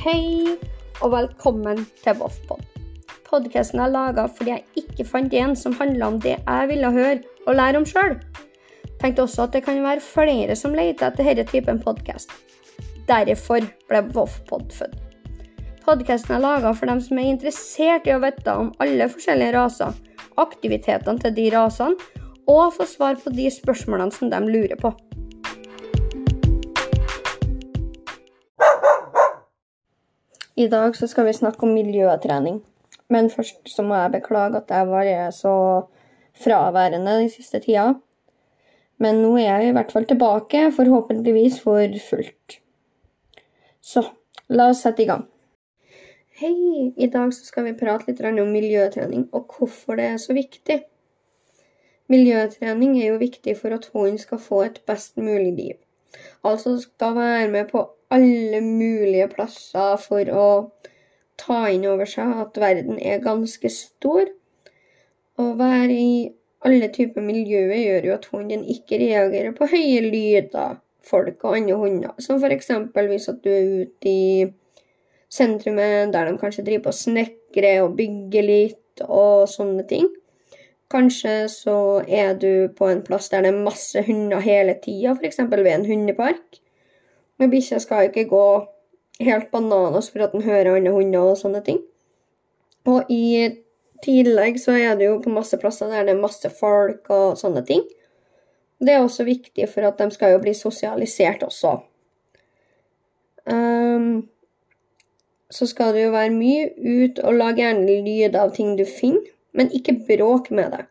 Hei, og velkommen til Voffpod. Podkasten er laga fordi jeg ikke fant en som handla om det jeg ville høre og lære om sjøl. Tenkte også at det kan være flere som leter etter denne typen podkast. Derfor ble Voffpod født. Podkasten er laga for dem som er interessert i å vite om alle forskjellige raser, aktivitetene til de rasene, og få svar på de spørsmålene som de lurer på. I dag så skal vi snakke om miljøtrening. Men først så må jeg beklage at jeg var så fraværende den siste tida. Men nå er jeg i hvert fall tilbake, forhåpentligvis for fullt. Så la oss sette i gang. Hei! I dag så skal vi prate litt om miljøtrening og hvorfor det er så viktig. Miljøtrening er jo viktig for at hunden skal få et best mulig liv. Altså skal være med på alle mulige plasser for å ta inn over seg at verden er ganske stor. Å være i alle typer miljøer gjør jo at hunden ikke reagerer på høye lyder, folk og andre hunder. Som f.eks. hvis at du er ute i sentrumet der de kanskje driver på snekrer og bygger litt og sånne ting. Kanskje så er du på en plass der det er masse hunder hele tida, f.eks. ved en hundepark. Men bikkja skal ikke gå helt bananas for at den hører andre hunder og sånne ting. Og i tillegg så er det jo på masse plasser der det er masse folk og sånne ting. Det er også viktig for at de skal jo bli sosialisert også. Um, så skal du jo være mye ut og lage gjerne lyd av ting du finner men ikke bråk med det.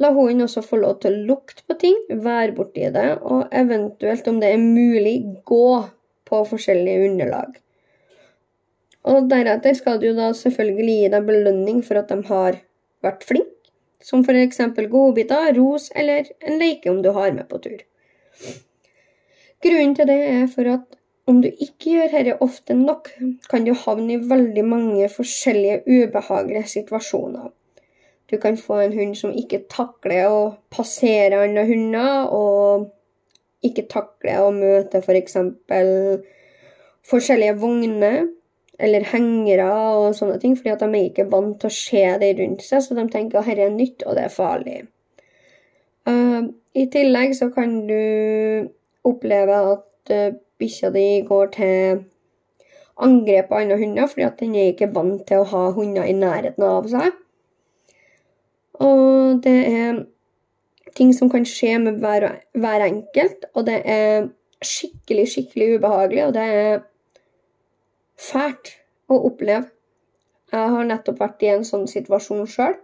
La hunden også få lov til å lukte på ting, være borti det, og eventuelt, om det er mulig, gå på forskjellige underlag. Og deretter skal du da selvfølgelig gi deg belønning for at de har vært flinke, som f.eks. godbiter, ros eller en leke om du har med på tur. Grunnen til det er for at om du ikke gjør dette ofte nok, kan du havne i veldig mange forskjellige ubehagelige situasjoner. Du kan få en hund som ikke takler å passere andre hunder, og ikke takler å møte f.eks. For forskjellige vogner eller hengere og sånne ting, fordi at de er ikke vant til å se det rundt seg, så de tenker at dette er nytt, og det er farlig. Uh, I tillegg så kan du oppleve at uh, bikkja di går til angrep på andre hunder, fordi at den er ikke vant til å ha hunder i nærheten av seg. Og det er ting som kan skje med hver, hver enkelt, og det er skikkelig, skikkelig ubehagelig, og det er fælt å oppleve. Jeg har nettopp vært i en sånn situasjon sjøl,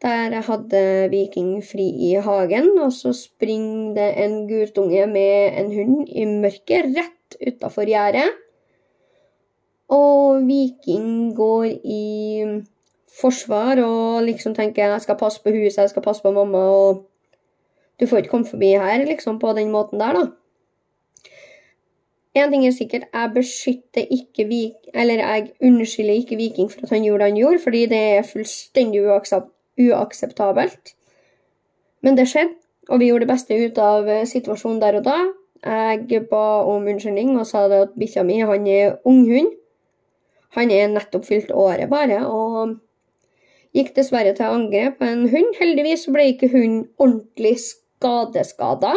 der jeg hadde Viking fri i hagen, og så springer det en guttunge med en hund i mørket rett utafor gjerdet. Og Viking går i forsvar og liksom tenker jeg skal passe på huset, jeg skal passe på mamma, og du får ikke komme forbi her liksom på den måten der, da. En ting er sikkert, jeg beskytter ikke Vik... Eller jeg unnskylder ikke Viking for at han gjorde det han gjorde, fordi det er fullstendig uakseptabelt. Men det skjedde, og vi gjorde det beste ut av eh, situasjonen der og da. Jeg ba om unnskyldning og sa det at bikkja mi han er unghund. Han er nettopp fylt året bare, og gikk dessverre til angrep på en hund. Heldigvis ble ikke hunden ordentlig skadeskada.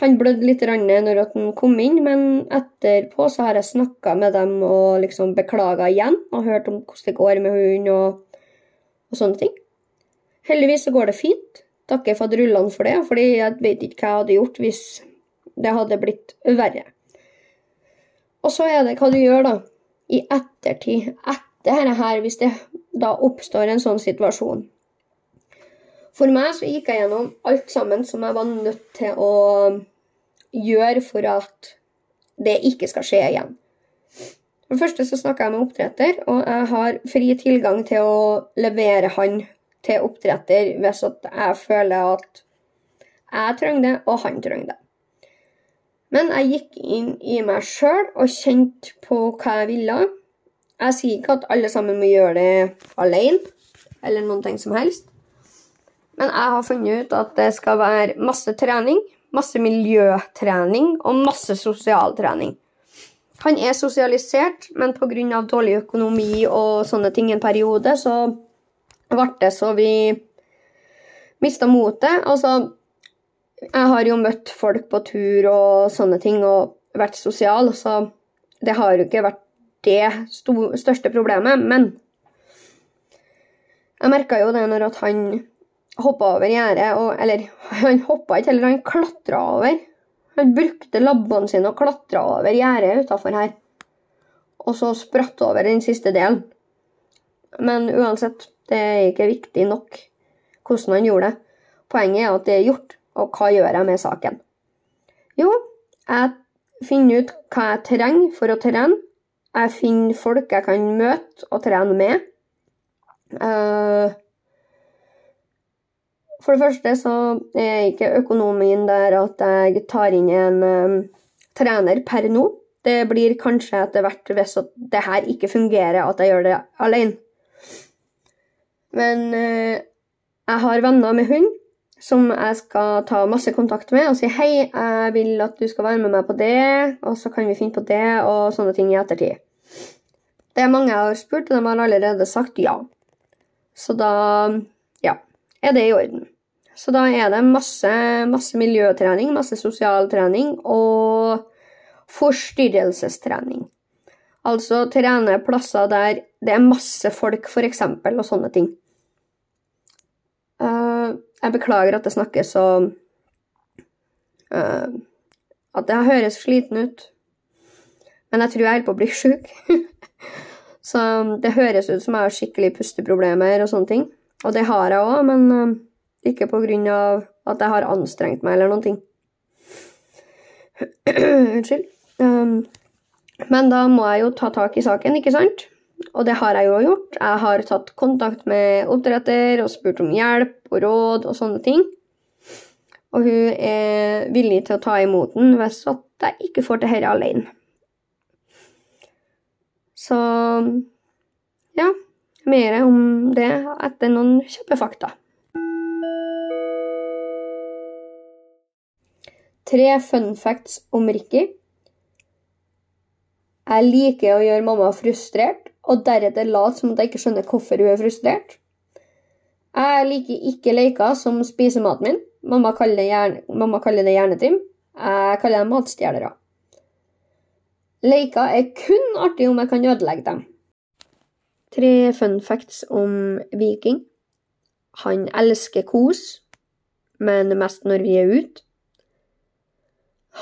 Han blødde litt når han kom inn, men etterpå så har jeg snakka med dem og liksom beklaga igjen og hørt om hvordan det går med hunden og, og, sånne ting. Heldigvis så går det fint. Takker fadderullene for det, fordi jeg vet ikke hva jeg hadde gjort hvis det hadde blitt verre. Og så er det hva du gjør, da. I ettertid. Etter dette her, hvis det da oppstår en sånn situasjon. For meg så gikk jeg gjennom alt sammen som jeg var nødt til å gjøre for at det ikke skal skje igjen. For det første så snakka jeg med oppdretter, og jeg har fri tilgang til å levere han til oppdretter hvis jeg føler at jeg trenger det, og han trenger det. Men jeg gikk inn i meg sjøl og kjente på hva jeg ville. Jeg sier ikke at alle sammen må gjøre det alene, eller noen ting som helst. Men jeg har funnet ut at det skal være masse trening, masse miljøtrening og masse sosialtrening. Han er sosialisert, men pga. dårlig økonomi og sånne ting en periode, så ble det så vi mista motet. Altså, jeg har jo møtt folk på tur og sånne ting og vært sosial, så det har jo ikke vært det største problemet. Men jeg merka jo det når at han hoppa over gjerdet, eller han hoppa ikke heller, han klatra over. Han brukte labbene sine og klatra over gjerdet utafor her. Og så spratt over den siste delen. Men uansett, det er ikke viktig nok hvordan han gjorde det. Poenget er at det er gjort, og hva gjør jeg med saken? Jo, jeg finner ut hva jeg trenger for å trene. Jeg finner folk jeg kan møte og trene med. Uh, for det første så er ikke økonomien der at jeg tar inn en um, trener per nå. Det blir kanskje etter hvert, hvis det her ikke fungerer, at jeg gjør det alene. Men uh, jeg har venner med hund som jeg skal ta masse kontakt med og si hei, jeg vil at du skal være med meg på det, og så kan vi finne på det, og sånne ting i ettertid. Det er mange jeg har spurt, og de har allerede sagt ja. Så da, ja, er det i orden. Så da er det masse, masse miljøtrening, masse sosial trening og forstyrrelsestrening. Altså trene plasser der det er masse folk, f.eks., og sånne ting. Uh, jeg beklager at det snakkes så uh, At det høres sliten ut. Men jeg tror jeg holder på å bli sjuk. så det høres ut som jeg har skikkelig pusteproblemer og sånne ting. Og det har jeg òg, men uh, ikke på grunn av at jeg har anstrengt meg eller noen ting. Unnskyld. Um, men da må jeg jo ta tak i saken, ikke sant? Og det har jeg jo gjort. Jeg har tatt kontakt med oppdretter og spurt om hjelp og råd og sånne ting. Og hun er villig til å ta imot den hvis jeg ikke får til dette alene. Så ja, mer om det etter noen kjappe fakta. Tre fun facts om Ricky. Jeg liker å gjøre mamma frustrert, og deretter late som at jeg ikke skjønner hvorfor hun er frustrert. Jeg liker ikke leker som spiser maten min. Mamma kaller det, hjerne, mamma kaller det hjernetrim. Jeg kaller det matstjelere. Leker er kun artig om jeg kan ødelegge dem. Tre fun facts om Viking. Han elsker kos, men mest når vi er ute.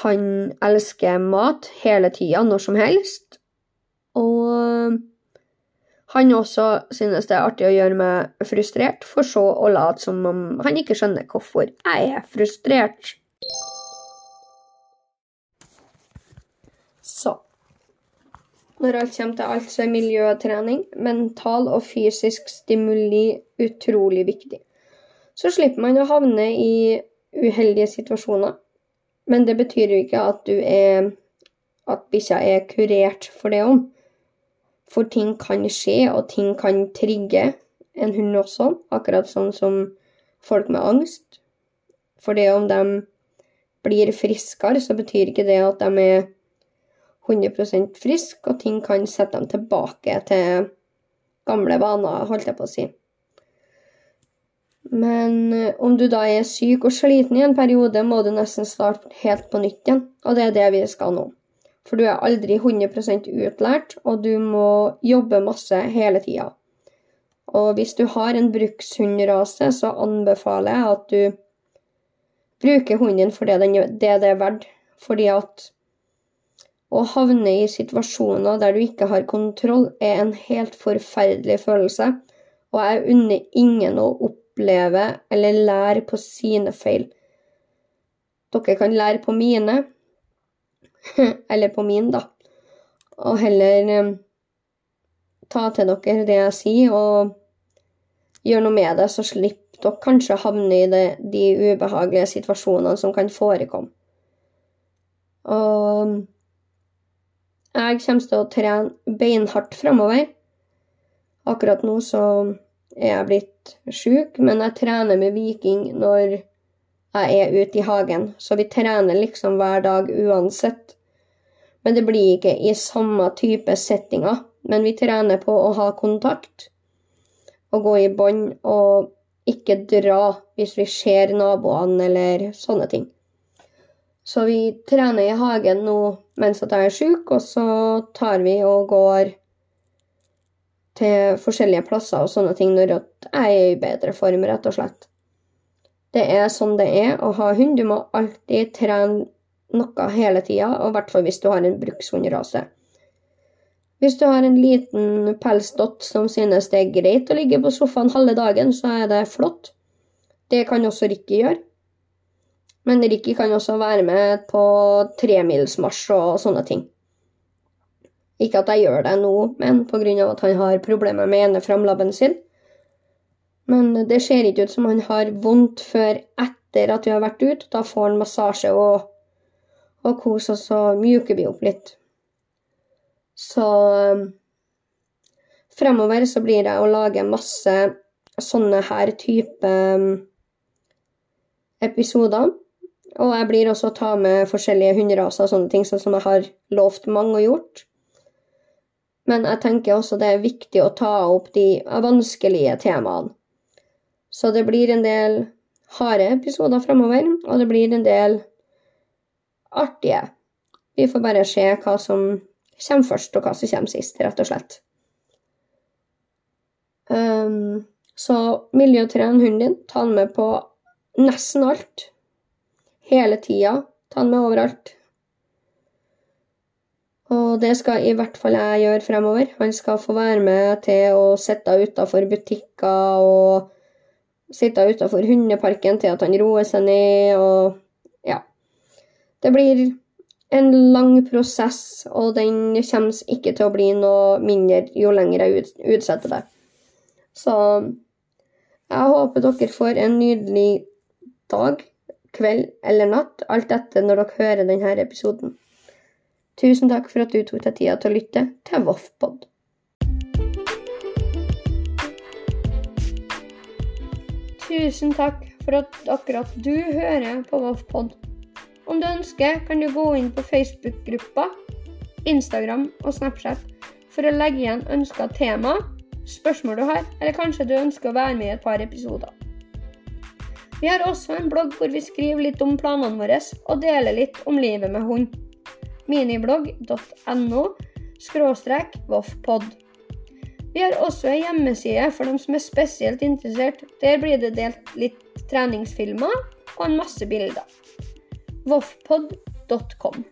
Han elsker mat hele tida, når som helst. Og han også synes det er artig å gjøre meg frustrert, for så å late som om han ikke skjønner hvorfor jeg er frustrert. Så Når alt kommer til alt, så er miljøtrening, mental og fysisk stimuli utrolig viktig. Så slipper man å havne i uheldige situasjoner. Men det betyr jo ikke at du er at bikkja er kurert for det òg. For ting kan skje, og ting kan trigge en hund også, akkurat sånn som folk med angst. For det om de blir friskere, så betyr ikke det at de er 100% friske, og ting kan sette dem tilbake til gamle vaner, holdt jeg på å si. Men eh, om du da er syk og sliten i en periode, må du nesten starte helt på nytt igjen. Og det er det vi skal nå. For du er aldri 100% utlært, og du må jobbe masse hele tida. Og hvis du har en brukshundrase, så anbefaler jeg at du bruker hunden for det, det det er verdt. Fordi at å havne i situasjoner der du ikke har kontroll, er en helt forferdelig følelse. Og jeg unner ingen å oppleve eller lære på sine feil. Dere kan lære på mine, eller på min, da, og heller um, ta til dere det jeg sier, og gjøre noe med det, så slipper dere kanskje havne i det, de ubehagelige situasjonene som kan forekomme. Og jeg kommer til å trene beinhardt framover. Akkurat nå så er jeg blitt sjuk, men jeg trener med Viking når jeg er ute i hagen. Så vi trener liksom hver dag uansett. Men det blir ikke i samme type settinger. Men vi trener på å ha kontakt og gå i bånd og ikke dra hvis vi ser naboene eller sånne ting. Så vi trener i hagen nå mens jeg er sjuk, og så tar vi og går til forskjellige plasser og sånne ting når jeg er i bedre form, rett og slett. Det er sånn det er å ha hund. Du må alltid trene noe hele tida, og i hvert fall hvis du har en brukshundrase. Hvis du har en liten pelsdott som synes det er greit å ligge på sofaen halve dagen, så er det flott. Det kan også Rikke gjøre. Men Ricky kan også være med på tremilsmarsj og sånne ting. Ikke at jeg gjør det nå, men pga. at han har problemer med ene framlabben sin. Men det ser ikke ut som han har vondt før etter at vi har vært ute. Da får han massasje og, og kos, og så mjuker vi opp litt. Så um, fremover så blir det å lage masse sånne her type um, episoder. Og jeg blir også å ta med forskjellige hunderaser og sånne ting, sånn som jeg har lovt mange å gjort. Men jeg tenker også det er viktig å ta opp de vanskelige temaene. Så det blir en del harde episoder framover, og det blir en del artige. Vi får bare se hva som kommer først, og hva som kommer sist, rett og slett. Um, så miljøtren hunden din. Ta den med på nesten alt. Hele tida. Ta den med overalt. Og det skal i hvert fall jeg gjøre fremover. Han skal få være med til å sitte utafor butikker og sitte utafor hundeparken til at han roer seg ned og ja. Det blir en lang prosess, og den kommer ikke til å bli noe mindre jo lenger jeg utsetter det. Så jeg håper dere får en nydelig dag, kveld eller natt, alt etter når dere hører denne episoden. Tusen takk for at du tok deg tida til å lytte til Voffpod. Tusen takk for at akkurat du hører på Voffpod. Om du ønsker, kan du gå inn på Facebook-gruppa, Instagram og Snapchat for å legge igjen ønska tema, spørsmål du har, eller kanskje du ønsker å være med i et par episoder. Vi har også en blogg hvor vi skriver litt om planene våre og deler litt om livet med hund miniblogg.no skråstrek voffpod. Vi har også ei hjemmeside for dem som er spesielt interessert. Der blir det delt litt treningsfilmer og en masse bilder. voffpod.com.